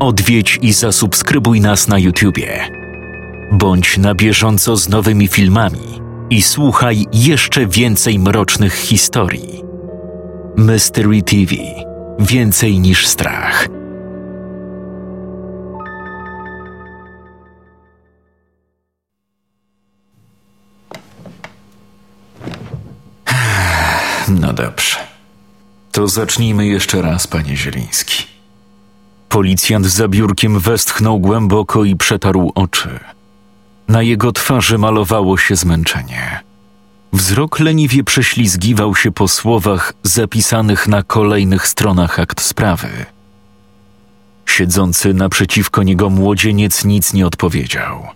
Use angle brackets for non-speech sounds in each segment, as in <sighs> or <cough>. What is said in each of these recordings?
Odwiedź i zasubskrybuj nas na YouTubie. Bądź na bieżąco z nowymi filmami i słuchaj jeszcze więcej mrocznych historii. Mystery TV Więcej niż strach. No dobrze. To zacznijmy jeszcze raz, panie Zieliński. Policjant za biurkiem westchnął głęboko i przetarł oczy. Na jego twarzy malowało się zmęczenie. Wzrok leniwie prześlizgiwał się po słowach zapisanych na kolejnych stronach akt sprawy. Siedzący naprzeciwko niego młodzieniec nic nie odpowiedział.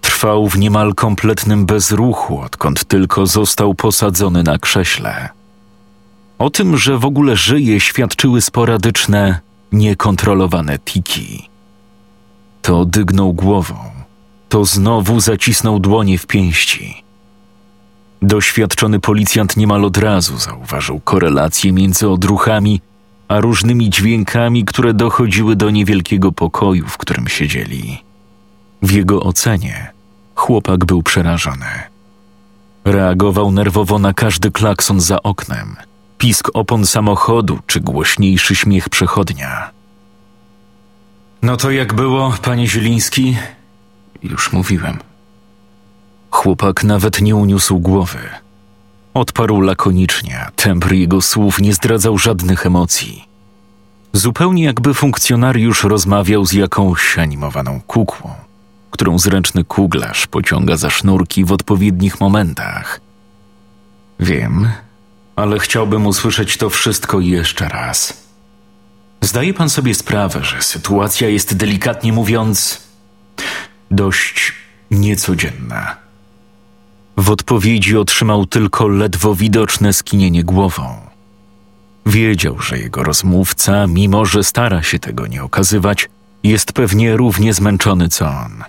Trwał w niemal kompletnym bezruchu, odkąd tylko został posadzony na krześle. O tym, że w ogóle żyje, świadczyły sporadyczne, niekontrolowane tiki. To dygnął głową, to znowu zacisnął dłonie w pięści. Doświadczony policjant niemal od razu zauważył korelację między odruchami a różnymi dźwiękami, które dochodziły do niewielkiego pokoju, w którym siedzieli. W jego ocenie chłopak był przerażony. Reagował nerwowo na każdy klakson za oknem, pisk opon samochodu czy głośniejszy śmiech przechodnia. No to jak było, panie Zieliński? Już mówiłem. Chłopak nawet nie uniósł głowy. Odparł lakonicznie, temper jego słów nie zdradzał żadnych emocji. Zupełnie jakby funkcjonariusz rozmawiał z jakąś animowaną kukłą, którą zręczny kuglarz pociąga za sznurki w odpowiednich momentach. Wiem, ale chciałbym usłyszeć to wszystko jeszcze raz. Zdaje pan sobie sprawę, że sytuacja jest delikatnie mówiąc dość niecodzienna. W odpowiedzi otrzymał tylko ledwo widoczne skinienie głową. Wiedział, że jego rozmówca, mimo że stara się tego nie okazywać, jest pewnie równie zmęczony co on.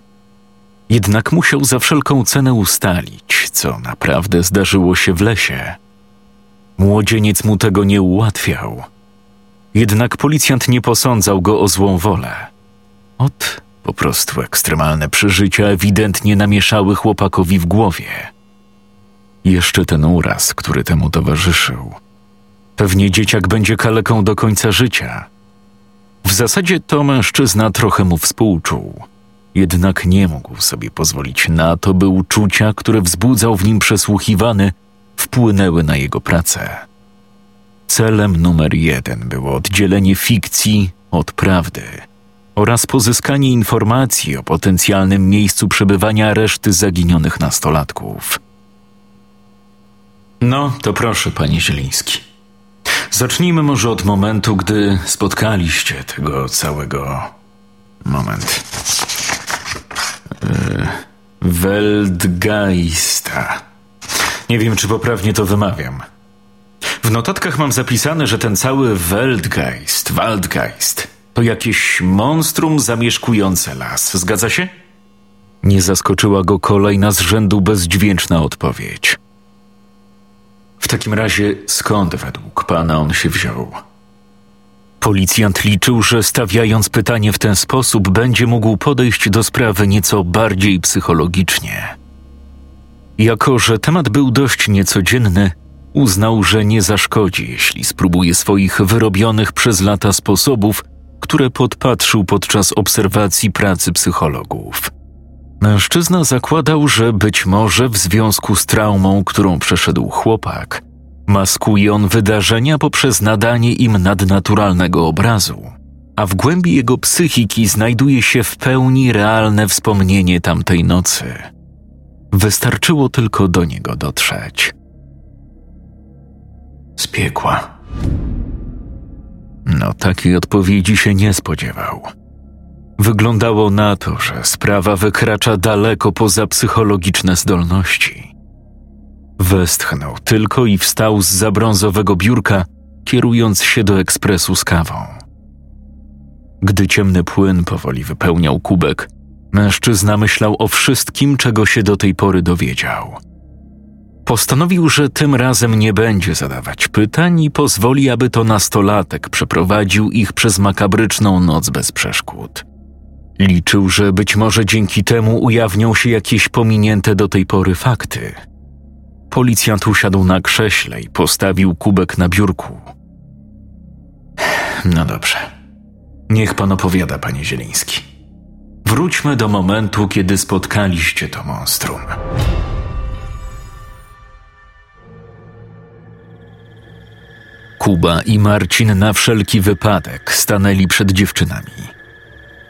Jednak musiał za wszelką cenę ustalić, co naprawdę zdarzyło się w lesie. Młodzieniec mu tego nie ułatwiał. Jednak policjant nie posądzał go o złą wolę. Ot, po prostu ekstremalne przeżycia ewidentnie namieszały chłopakowi w głowie. Jeszcze ten uraz, który temu towarzyszył. Pewnie dzieciak będzie kaleką do końca życia. W zasadzie to mężczyzna trochę mu współczuł. Jednak nie mógł sobie pozwolić na to, by uczucia, które wzbudzał w nim przesłuchiwany, wpłynęły na jego pracę. Celem numer jeden było oddzielenie fikcji od prawdy oraz pozyskanie informacji o potencjalnym miejscu przebywania reszty zaginionych nastolatków. No, to proszę, panie Zieliński. Zacznijmy może od momentu, gdy spotkaliście tego całego. Moment. Yy, Weltgeista. Nie wiem, czy poprawnie to wymawiam. W notatkach mam zapisane, że ten cały Weltgeist, Waldgeist to jakieś monstrum zamieszkujące las. Zgadza się? Nie zaskoczyła go kolejna z rzędu bezdźwięczna odpowiedź. W takim razie skąd według pana on się wziął? Policjant liczył, że stawiając pytanie w ten sposób, będzie mógł podejść do sprawy nieco bardziej psychologicznie. Jako, że temat był dość niecodzienny, uznał, że nie zaszkodzi, jeśli spróbuje swoich wyrobionych przez lata sposobów, które podpatrzył podczas obserwacji pracy psychologów. Mężczyzna zakładał, że być może w związku z traumą, którą przeszedł chłopak, maskuje on wydarzenia poprzez nadanie im nadnaturalnego obrazu, a w głębi jego psychiki znajduje się w pełni realne wspomnienie tamtej nocy. Wystarczyło tylko do niego dotrzeć. Z piekła. No, takiej odpowiedzi się nie spodziewał. Wyglądało na to, że sprawa wykracza daleko poza psychologiczne zdolności. Westchnął tylko i wstał z zabrązowego biurka, kierując się do ekspresu z kawą. Gdy ciemny płyn powoli wypełniał kubek, mężczyzna myślał o wszystkim, czego się do tej pory dowiedział. Postanowił, że tym razem nie będzie zadawać pytań i pozwoli, aby to nastolatek przeprowadził ich przez makabryczną noc bez przeszkód. Liczył, że być może dzięki temu ujawnią się jakieś pominięte do tej pory fakty. Policjant usiadł na krześle i postawił kubek na biurku. No dobrze. Niech pan opowiada, panie Zieliński. Wróćmy do momentu, kiedy spotkaliście to monstrum. Kuba i Marcin na wszelki wypadek stanęli przed dziewczynami.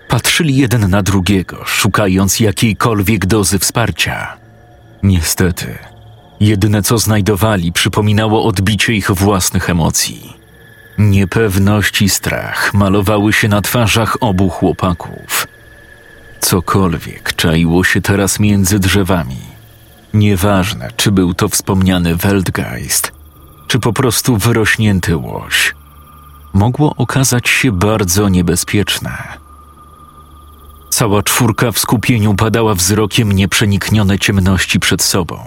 Patrzyli jeden na drugiego, szukając jakiejkolwiek dozy wsparcia. Niestety, jedyne co znajdowali przypominało odbicie ich własnych emocji. Niepewność i strach malowały się na twarzach obu chłopaków. Cokolwiek czaiło się teraz między drzewami. Nieważne, czy był to wspomniany Weltgeist, czy po prostu wyrośnięty łoś. Mogło okazać się bardzo niebezpieczne. Cała czwórka w skupieniu padała wzrokiem nieprzeniknione ciemności przed sobą.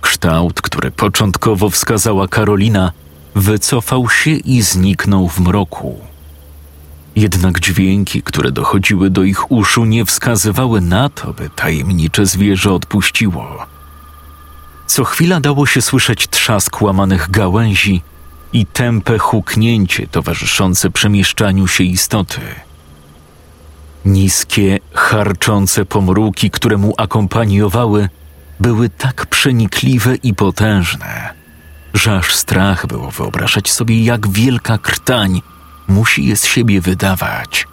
Kształt, który początkowo wskazała Karolina, wycofał się i zniknął w mroku. Jednak dźwięki, które dochodziły do ich uszu, nie wskazywały na to, by tajemnicze zwierzę odpuściło. Co chwila dało się słyszeć trzask łamanych gałęzi i tępe huknięcie towarzyszące przemieszczaniu się istoty. Niskie, harczące pomruki, które mu akompaniowały, były tak przenikliwe i potężne, że aż strach było wyobrażać sobie, jak wielka krtań musi je z siebie wydawać.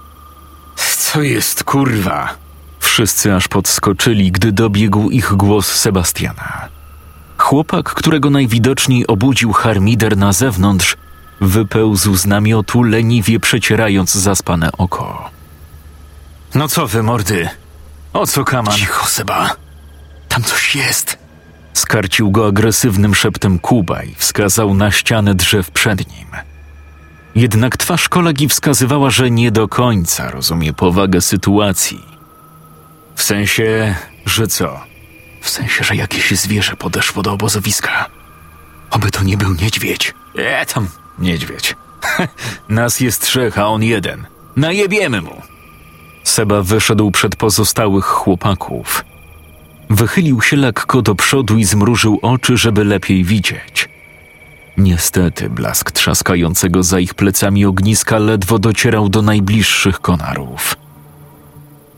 Co jest kurwa? Wszyscy aż podskoczyli, gdy dobiegł ich głos Sebastiana. Chłopak, którego najwidoczniej obudził harmider na zewnątrz, wypełzł z namiotu, leniwie przecierając zaspane oko. No co wy, mordy? O co kaman? Cicho, Seba. Tam coś jest. Skarcił go agresywnym szeptem Kuba i wskazał na ścianę drzew przed nim. Jednak twarz kolegi wskazywała, że nie do końca rozumie powagę sytuacji. W sensie, że co? W sensie, że jakieś zwierzę podeszło do obozowiska. Oby to nie był niedźwiedź. E, tam, niedźwiedź. <laughs> Nas jest trzech, a on jeden. Najebiemy mu. Seba wyszedł przed pozostałych chłopaków. Wychylił się lekko do przodu i zmrużył oczy, żeby lepiej widzieć. Niestety blask trzaskającego za ich plecami ogniska ledwo docierał do najbliższych konarów.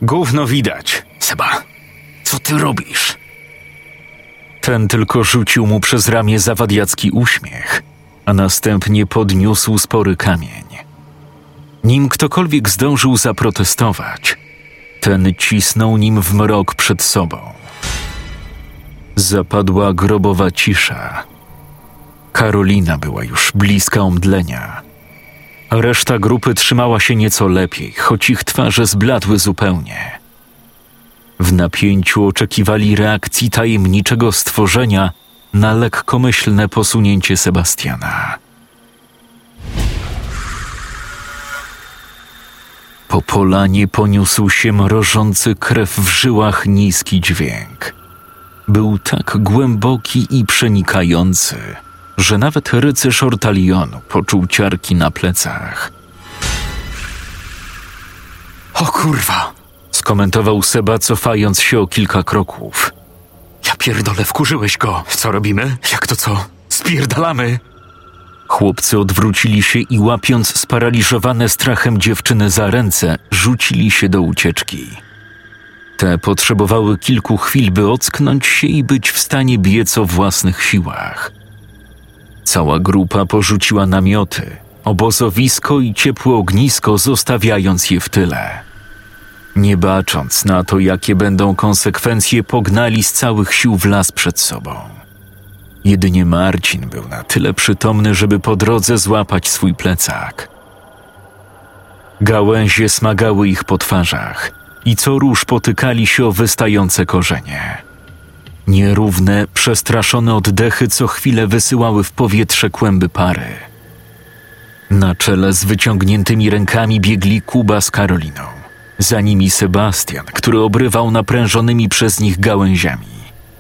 Gówno widać. Seba, co ty robisz? Ten tylko rzucił mu przez ramię zawadiacki uśmiech, a następnie podniósł spory kamień. Nim ktokolwiek zdążył zaprotestować, ten cisnął nim w mrok przed sobą. Zapadła grobowa cisza. Karolina była już bliska omdlenia. Reszta grupy trzymała się nieco lepiej, choć ich twarze zbladły zupełnie. W napięciu oczekiwali reakcji tajemniczego stworzenia na lekkomyślne posunięcie Sebastiana. Po polanie poniósł się mrożący krew w żyłach niski dźwięk. Był tak głęboki i przenikający, że nawet rycerz Ortalionu poczuł ciarki na plecach. O kurwa! Skomentował Seba, cofając się o kilka kroków. Ja pierdolę, wkurzyłeś go. Co robimy? Jak to co? Spierdalamy! Chłopcy odwrócili się i łapiąc sparaliżowane strachem dziewczyny za ręce, rzucili się do ucieczki. Te potrzebowały kilku chwil, by ocknąć się i być w stanie biec o własnych siłach. Cała grupa porzuciła namioty, obozowisko i ciepłe ognisko, zostawiając je w tyle. Nie bacząc na to, jakie będą konsekwencje, pognali z całych sił w las przed sobą. Jedynie Marcin był na tyle przytomny, żeby po drodze złapać swój plecak. Gałęzie smagały ich po twarzach i co róż potykali się o wystające korzenie. Nierówne, przestraszone oddechy co chwilę wysyłały w powietrze kłęby pary. Na czele z wyciągniętymi rękami biegli Kuba z Karoliną. Za nimi Sebastian, który obrywał naprężonymi przez nich gałęziami.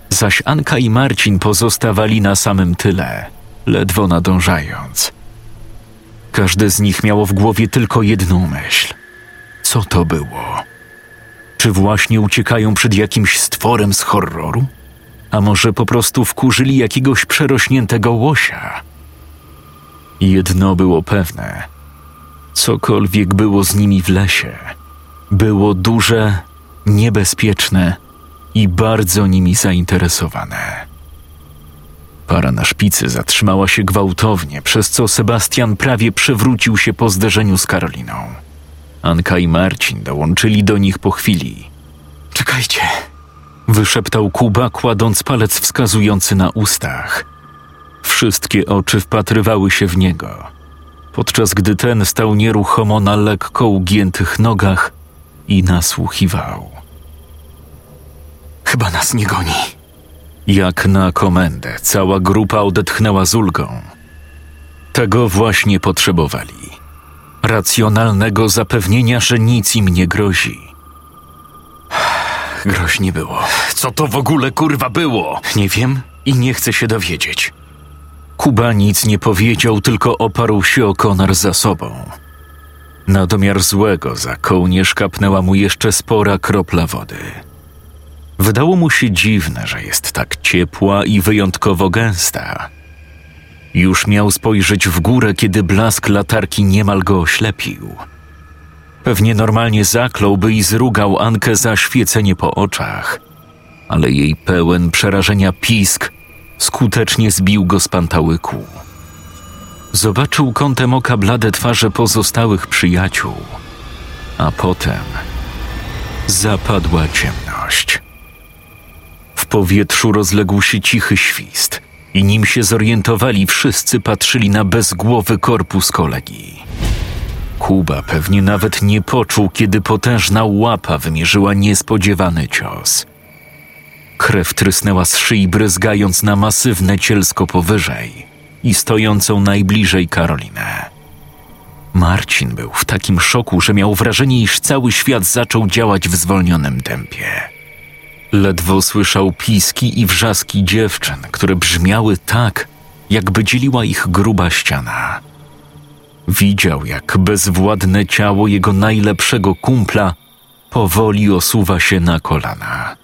zaś Anka i Marcin pozostawali na samym tyle, ledwo nadążając. Każdy z nich miało w głowie tylko jedną myśl. Co to było? Czy właśnie uciekają przed jakimś stworem z horroru? A może po prostu wkurzyli jakiegoś przerośniętego łosia? Jedno było pewne. Cokolwiek było z nimi w lesie, było duże, niebezpieczne i bardzo nimi zainteresowane. Para na szpicy zatrzymała się gwałtownie, przez co Sebastian prawie przewrócił się po zderzeniu z Karoliną. Anka i Marcin dołączyli do nich po chwili. Czekajcie. Wyszeptał Kuba, kładąc palec wskazujący na ustach. Wszystkie oczy wpatrywały się w niego, podczas gdy ten stał nieruchomo na lekko ugiętych nogach i nasłuchiwał. Chyba nas nie goni. Jak na komendę, cała grupa odetchnęła z ulgą. Tego właśnie potrzebowali. Racjonalnego zapewnienia, że nic im nie grozi. Groźnie było. Co to w ogóle kurwa było? Nie wiem i nie chcę się dowiedzieć. Kuba nic nie powiedział, tylko oparł się o konar za sobą. Na domiar złego za kołnierz kapnęła mu jeszcze spora kropla wody. Wydało mu się dziwne, że jest tak ciepła i wyjątkowo gęsta. Już miał spojrzeć w górę, kiedy blask latarki niemal go oślepił. Pewnie normalnie zakląłby i zrugał Ankę za świecenie po oczach, ale jej pełen przerażenia pisk skutecznie zbił go z pantałyku. Zobaczył kątem oka blade twarze pozostałych przyjaciół, a potem zapadła ciemność. W powietrzu rozległ się cichy świst i nim się zorientowali, wszyscy patrzyli na bezgłowy korpus kolegi. Kuba pewnie nawet nie poczuł, kiedy potężna łapa wymierzyła niespodziewany cios. Krew trysnęła z szyi, bryzgając na masywne cielsko powyżej i stojącą najbliżej Karolinę. Marcin był w takim szoku, że miał wrażenie, iż cały świat zaczął działać w zwolnionym tempie. Ledwo słyszał piski i wrzaski dziewczyn, które brzmiały tak, jakby dzieliła ich gruba ściana. Widział, jak bezwładne ciało jego najlepszego kumpla powoli osuwa się na kolana,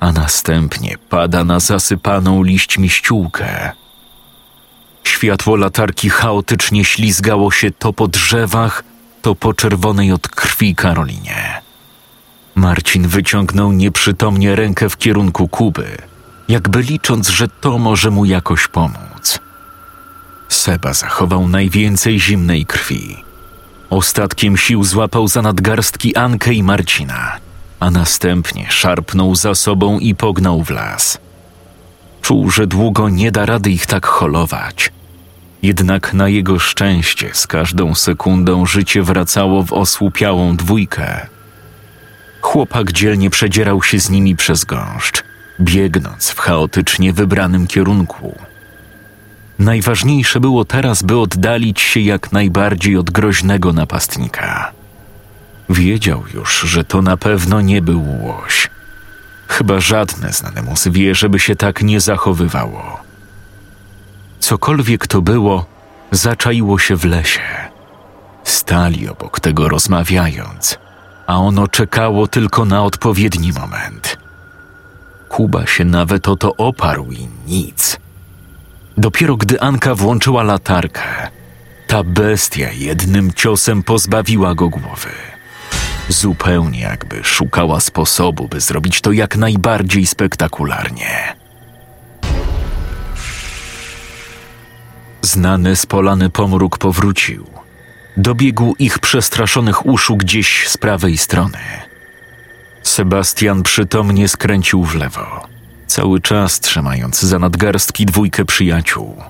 a następnie pada na zasypaną liśćmi ściółkę. Światło latarki chaotycznie ślizgało się to po drzewach, to po czerwonej od krwi Karolinie. Marcin wyciągnął nieprzytomnie rękę w kierunku Kuby, jakby licząc, że to może mu jakoś pomóc. Seba zachował najwięcej zimnej krwi. Ostatkiem sił złapał za nadgarstki Ankę i Marcina, a następnie szarpnął za sobą i pognał w las. Czuł, że długo nie da rady ich tak holować. Jednak na jego szczęście z każdą sekundą życie wracało w osłupiałą dwójkę. Chłopak dzielnie przedzierał się z nimi przez gąszcz, biegnąc w chaotycznie wybranym kierunku. Najważniejsze było teraz, by oddalić się jak najbardziej od groźnego napastnika. Wiedział już, że to na pewno nie był łoś. Chyba żadne znane mu zwierzę by się tak nie zachowywało. Cokolwiek to było, zaczaiło się w lesie. Stali obok tego rozmawiając, a ono czekało tylko na odpowiedni moment. Kuba się nawet o to oparł i nic. Dopiero gdy Anka włączyła latarkę, ta bestia jednym ciosem pozbawiła go głowy. Zupełnie jakby szukała sposobu, by zrobić to jak najbardziej spektakularnie. Znany spolany pomruk powrócił. Dobiegł ich przestraszonych uszu gdzieś z prawej strony. Sebastian przytomnie skręcił w lewo, cały czas trzymając za nadgarstki dwójkę przyjaciół.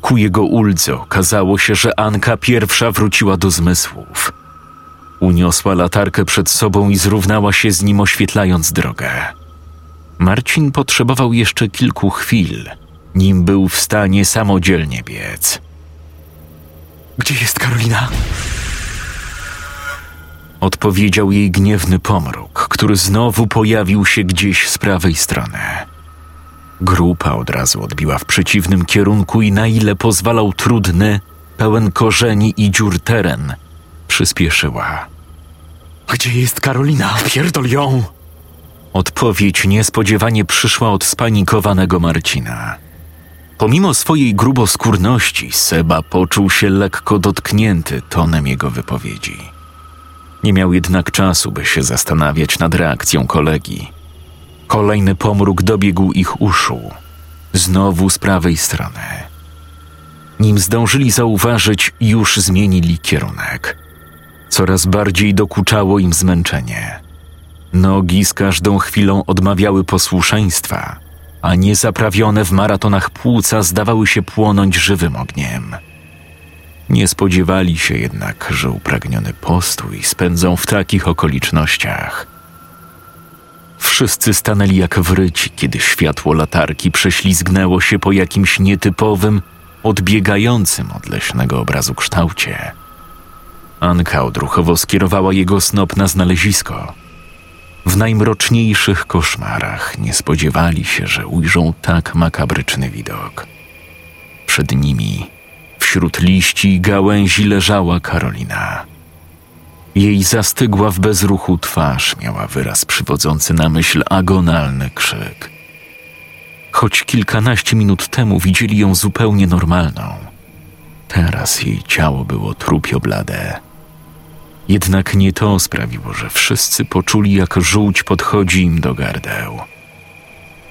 Ku jego uldze okazało się, że Anka pierwsza wróciła do zmysłów. Uniosła latarkę przed sobą i zrównała się z nim, oświetlając drogę. Marcin potrzebował jeszcze kilku chwil, nim był w stanie samodzielnie biec. Gdzie jest Karolina? Odpowiedział jej gniewny pomruk, który znowu pojawił się gdzieś z prawej strony. Grupa od razu odbiła w przeciwnym kierunku i na ile pozwalał trudny, pełen korzeni i dziur teren, przyspieszyła. Gdzie jest Karolina? Pierdol ją! Odpowiedź niespodziewanie przyszła od spanikowanego Marcina. Pomimo swojej gruboskórności, Seba poczuł się lekko dotknięty tonem jego wypowiedzi. Nie miał jednak czasu, by się zastanawiać nad reakcją kolegi. Kolejny pomruk dobiegł ich uszu, znowu z prawej strony. Nim zdążyli zauważyć, już zmienili kierunek. Coraz bardziej dokuczało im zmęczenie. Nogi z każdą chwilą odmawiały posłuszeństwa, a niezaprawione w maratonach płuca zdawały się płonąć żywym ogniem. Nie spodziewali się jednak, że upragniony postój spędzą w takich okolicznościach. Wszyscy stanęli jak wryci, kiedy światło latarki prześlizgnęło się po jakimś nietypowym, odbiegającym od leśnego obrazu kształcie. Anka odruchowo skierowała jego snop na znalezisko. W najmroczniejszych koszmarach nie spodziewali się, że ujrzą tak makabryczny widok. Przed nimi, wśród liści i gałęzi, leżała Karolina. Jej zastygła w bezruchu twarz miała wyraz przywodzący na myśl agonalny krzyk. Choć kilkanaście minut temu widzieli ją zupełnie normalną, teraz jej ciało było trupio blade. Jednak nie to sprawiło, że wszyscy poczuli, jak żółć podchodzi im do gardeł.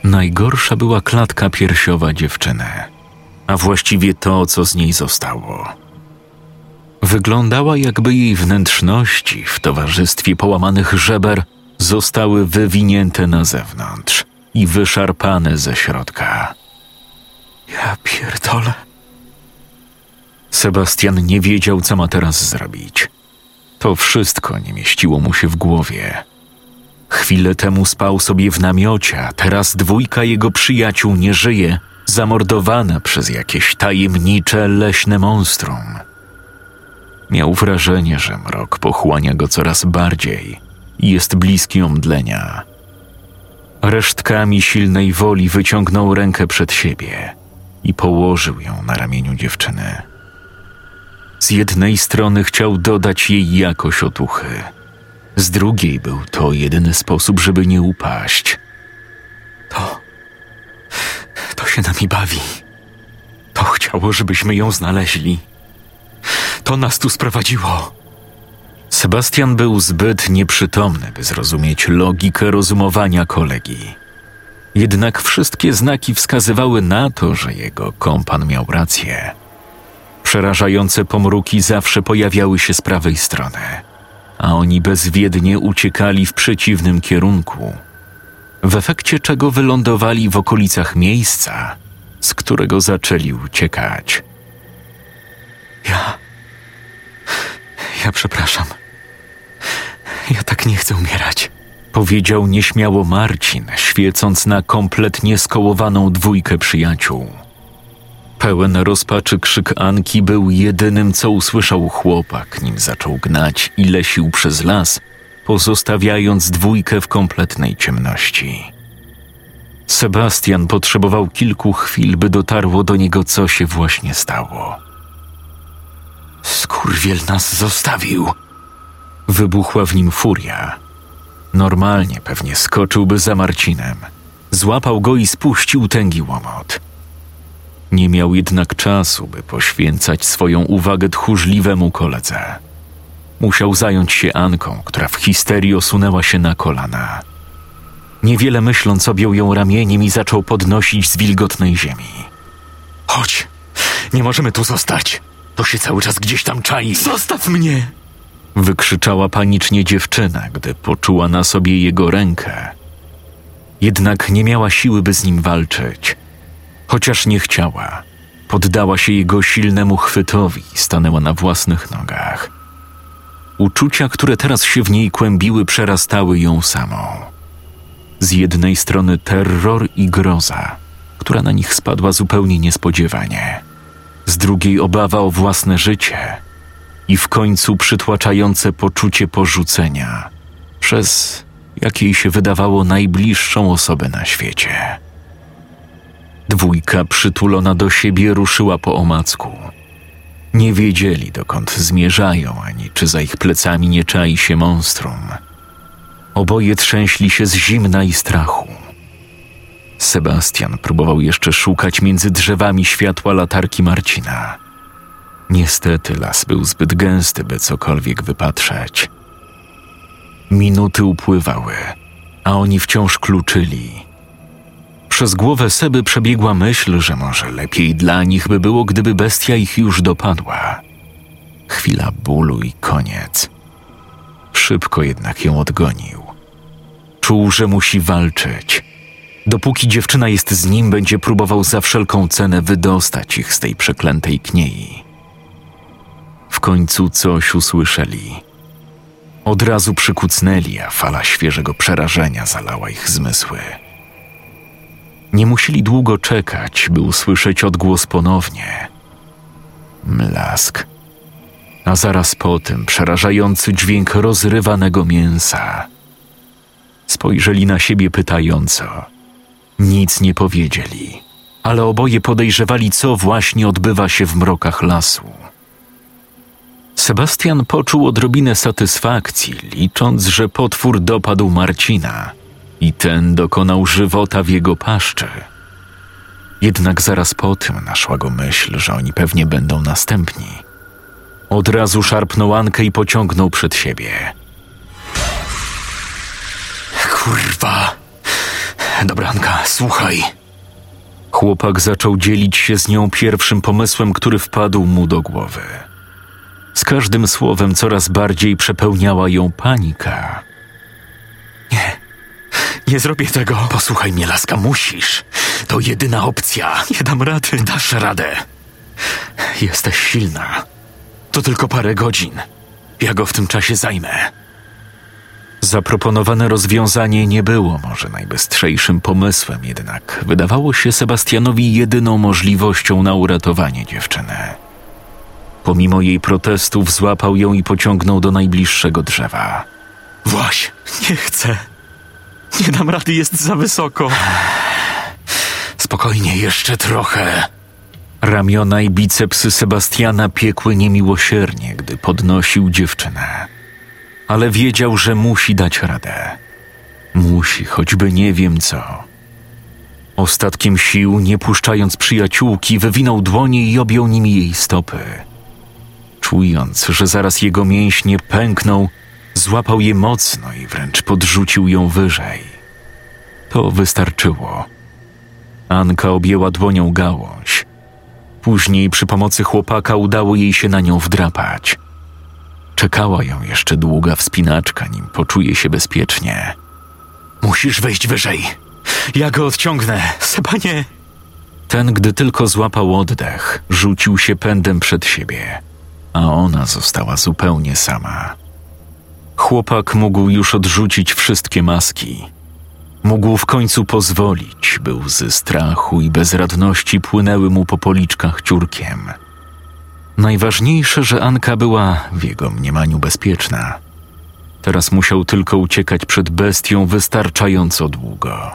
Najgorsza była klatka piersiowa dziewczyny, a właściwie to, co z niej zostało. Wyglądała, jakby jej wnętrzności w towarzystwie połamanych żeber zostały wywinięte na zewnątrz i wyszarpane ze środka. Ja pierdolę. Sebastian nie wiedział, co ma teraz zrobić. To wszystko nie mieściło mu się w głowie. Chwilę temu spał sobie w namiocie, a teraz dwójka jego przyjaciół nie żyje, zamordowana przez jakieś tajemnicze leśne monstrum. Miał wrażenie, że mrok pochłania go coraz bardziej i jest bliski omdlenia. Resztkami silnej woli wyciągnął rękę przed siebie i położył ją na ramieniu dziewczyny. Z jednej strony chciał dodać jej jakoś otuchy, z drugiej był to jedyny sposób, żeby nie upaść. To. To się nami bawi. To chciało, żebyśmy ją znaleźli. To nas tu sprowadziło. Sebastian był zbyt nieprzytomny, by zrozumieć logikę rozumowania kolegi. Jednak wszystkie znaki wskazywały na to, że jego kompan miał rację. Przerażające pomruki zawsze pojawiały się z prawej strony, a oni bezwiednie uciekali w przeciwnym kierunku, w efekcie czego wylądowali w okolicach miejsca, z którego zaczęli uciekać. Ja. Ja przepraszam. Ja tak nie chcę umierać. Powiedział nieśmiało Marcin, świecąc na kompletnie skołowaną dwójkę przyjaciół. Pełen rozpaczy krzyk Anki był jedynym, co usłyszał chłopak, nim zaczął gnać i lesił przez las, pozostawiając dwójkę w kompletnej ciemności. Sebastian potrzebował kilku chwil, by dotarło do niego, co się właśnie stało. Skurwiel nas zostawił. Wybuchła w nim furia. Normalnie pewnie skoczyłby za Marcinem. Złapał go i spuścił tęgi łomot. Nie miał jednak czasu, by poświęcać swoją uwagę tchórzliwemu koledze. Musiał zająć się Anką, która w histerii osunęła się na kolana. Niewiele myśląc, objął ją ramieniem i zaczął podnosić z wilgotnej ziemi. Chodź. Nie możemy tu zostać. To się cały czas gdzieś tam czai. Zostaw mnie! Wykrzyczała panicznie dziewczyna, gdy poczuła na sobie jego rękę. Jednak nie miała siły, by z nim walczyć. Chociaż nie chciała, poddała się jego silnemu chwytowi i stanęła na własnych nogach. Uczucia, które teraz się w niej kłębiły, przerastały ją samą. Z jednej strony terror i groza, która na nich spadła zupełnie niespodziewanie, z drugiej obawa o własne życie i w końcu przytłaczające poczucie porzucenia przez, jak jej się wydawało, najbliższą osobę na świecie. Dwójka przytulona do siebie ruszyła po omacku. Nie wiedzieli, dokąd zmierzają, ani czy za ich plecami nie czai się monstrum. Oboje trzęśli się z zimna i strachu. Sebastian próbował jeszcze szukać między drzewami światła latarki Marcina. Niestety las był zbyt gęsty, by cokolwiek wypatrzeć. Minuty upływały, a oni wciąż kluczyli. Przez głowę Seby przebiegła myśl, że może lepiej dla nich by było, gdyby bestia ich już dopadła. Chwila bólu i koniec. Szybko jednak ją odgonił. Czuł, że musi walczyć. Dopóki dziewczyna jest z nim, będzie próbował za wszelką cenę wydostać ich z tej przeklętej kniei. W końcu coś usłyszeli. Od razu przykucnęli, a fala świeżego przerażenia zalała ich zmysły. Nie musieli długo czekać, by usłyszeć odgłos ponownie. Mlask. A zaraz po tym przerażający dźwięk rozrywanego mięsa. Spojrzeli na siebie pytająco. Nic nie powiedzieli, ale oboje podejrzewali, co właśnie odbywa się w mrokach lasu. Sebastian poczuł odrobinę satysfakcji, licząc, że potwór dopadł Marcina i ten dokonał żywota w jego paszczy. Jednak zaraz po tym naszła go myśl, że oni pewnie będą następni. Od razu szarpnął Ankę i pociągnął przed siebie. Kurwa. Dobranka, słuchaj. Chłopak zaczął dzielić się z nią pierwszym pomysłem, który wpadł mu do głowy. Z każdym słowem coraz bardziej przepełniała ją panika. Nie, nie zrobię tego. Posłuchaj mnie, laska, musisz. To jedyna opcja. Nie dam rady. Dasz radę. Jesteś silna. To tylko parę godzin. Ja go w tym czasie zajmę. Zaproponowane rozwiązanie nie było może najbystrzejszym pomysłem, jednak wydawało się Sebastianowi jedyną możliwością na uratowanie dziewczyny. Pomimo jej protestów złapał ją i pociągnął do najbliższego drzewa. Właś, nie chcę. Nie dam rady, jest za wysoko. Spokojnie, jeszcze trochę. Ramiona i bicepsy Sebastiana piekły niemiłosiernie, gdy podnosił dziewczynę. Ale wiedział, że musi dać radę. Musi, choćby nie wiem co. Ostatkiem sił, nie puszczając przyjaciółki, wywinął dłonie i objął nimi jej stopy. Czując, że zaraz jego mięśnie pękną, złapał je mocno i wręcz podrzucił ją wyżej. To wystarczyło. Anka objęła dłonią gałąź. Później przy pomocy chłopaka udało jej się na nią wdrapać. Czekała ją jeszcze długa wspinaczka, nim poczuje się bezpiecznie. Musisz wejść wyżej. Ja go odciągnę. Sebanie! Ten, gdy tylko złapał oddech, rzucił się pędem przed siebie, a ona została zupełnie sama. Chłopak mógł już odrzucić wszystkie maski. Mógł w końcu pozwolić, by łzy strachu i bezradności płynęły mu po policzkach ciurkiem. Najważniejsze, że Anka była w jego mniemaniu bezpieczna. Teraz musiał tylko uciekać przed bestią wystarczająco długo.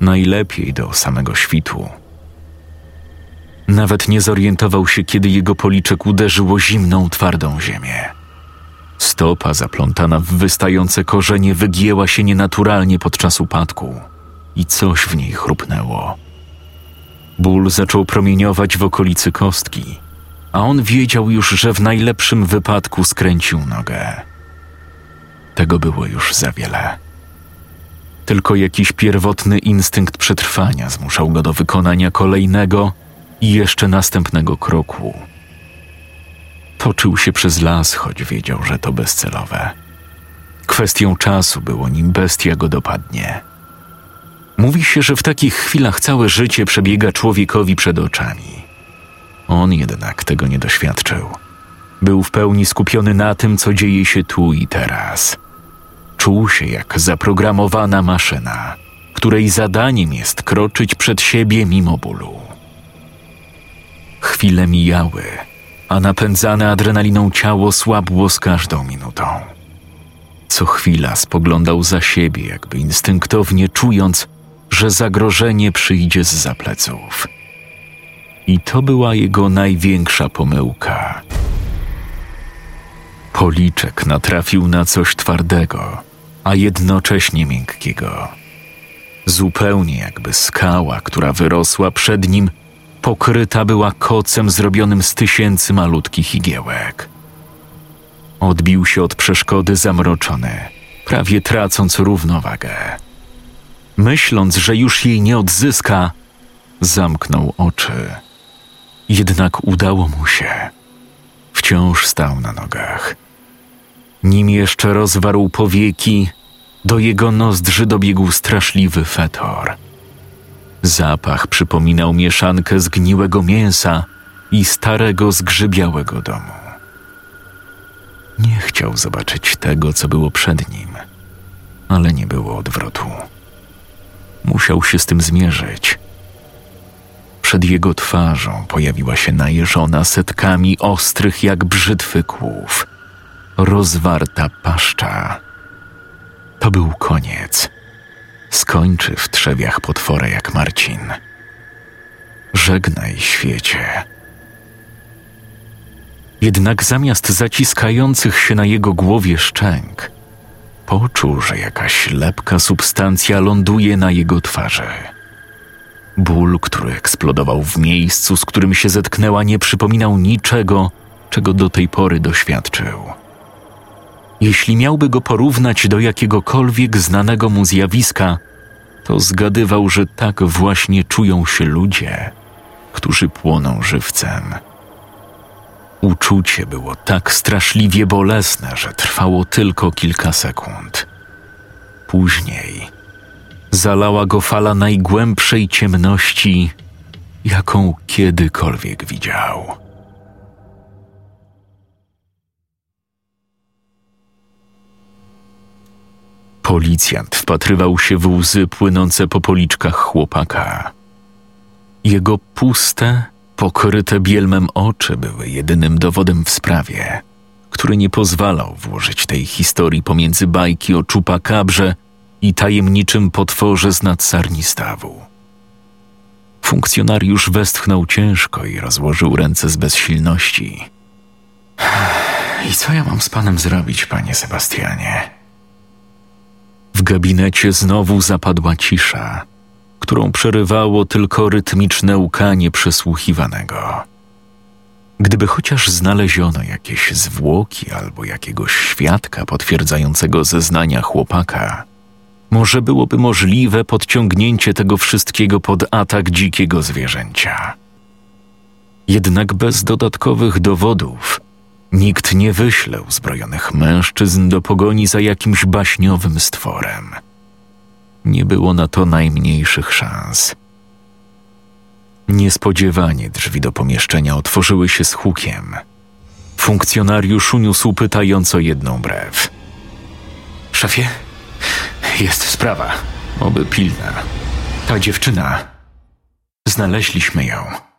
Najlepiej do samego świtu. Nawet nie zorientował się, kiedy jego policzek uderzyło zimną, twardą ziemię. Stopa zaplątana w wystające korzenie wygięła się nienaturalnie podczas upadku i coś w niej chrupnęło. Ból zaczął promieniować w okolicy kostki, a on wiedział już, że w najlepszym wypadku skręcił nogę. Tego było już za wiele. Tylko jakiś pierwotny instynkt przetrwania zmuszał go do wykonania kolejnego i jeszcze następnego kroku. Toczył się przez las, choć wiedział, że to bezcelowe. Kwestią czasu było, nim bestia go dopadnie. Mówi się, że w takich chwilach całe życie przebiega człowiekowi przed oczami. On jednak tego nie doświadczył. Był w pełni skupiony na tym, co dzieje się tu i teraz. Czuł się jak zaprogramowana maszyna, której zadaniem jest kroczyć przed siebie mimo bólu. Chwile mijały, a napędzane adrenaliną ciało słabło z każdą minutą. Co chwila spoglądał za siebie, jakby instynktownie czując, że zagrożenie przyjdzie z zapleców. I to była jego największa pomyłka. Policzek natrafił na coś twardego, a jednocześnie miękkiego. Zupełnie jakby skała, która wyrosła przed nim, pokryta była kocem zrobionym z tysięcy malutkich igiełek. Odbił się od przeszkody zamroczony, prawie tracąc równowagę. Myśląc, że już jej nie odzyska, zamknął oczy. Jednak udało mu się. Wciąż stał na nogach. Nim jeszcze rozwarł powieki, do jego nozdrzy dobiegł straszliwy fetor. Zapach przypominał mieszankę zgniłego mięsa i starego zgrzybiałego domu. Nie chciał zobaczyć tego, co było przed nim, ale nie było odwrotu. Musiał się z tym zmierzyć. Przed jego twarzą pojawiła się najeżona setkami ostrych jak brzytwy kłów, rozwarta paszcza. To był koniec. Skończy w trzewiach potwora jak Marcin. Żegnaj świecie. Jednak zamiast zaciskających się na jego głowie szczęk, poczuł, że jakaś lepka substancja ląduje na jego twarzy. Ból, który eksplodował w miejscu, z którym się zetknęła, nie przypominał niczego, czego do tej pory doświadczył. Jeśli miałby go porównać do jakiegokolwiek znanego mu zjawiska, to zgadywał, że tak właśnie czują się ludzie, którzy płoną żywcem. Uczucie było tak straszliwie bolesne, że trwało tylko kilka sekund. Później zalała go fala najgłębszej ciemności, jaką kiedykolwiek widział. Policjant wpatrywał się w łzy płynące po policzkach chłopaka. Jego puste, pokryte bielmem oczy były jedynym dowodem w sprawie, który nie pozwalał włożyć tej historii pomiędzy bajki o czupakabrze i tajemniczym potworze z nadsarnistawu. Funkcjonariusz westchnął ciężko i rozłożył ręce z bezsilności. <sighs> I co ja mam z panem zrobić, panie Sebastianie? W gabinecie znowu zapadła cisza, którą przerywało tylko rytmiczne łkanie przesłuchiwanego. Gdyby chociaż znaleziono jakieś zwłoki albo jakiegoś świadka potwierdzającego zeznania chłopaka, może byłoby możliwe podciągnięcie tego wszystkiego pod atak dzikiego zwierzęcia. Jednak bez dodatkowych dowodów nikt nie wyśle uzbrojonych mężczyzn do pogoni za jakimś baśniowym stworem. Nie było na to najmniejszych szans. Niespodziewanie drzwi do pomieszczenia otworzyły się z hukiem. Funkcjonariusz uniósł pytająco jedną brew. Szefie, jest sprawa, oby pilna. Ta dziewczyna. Znaleźliśmy ją.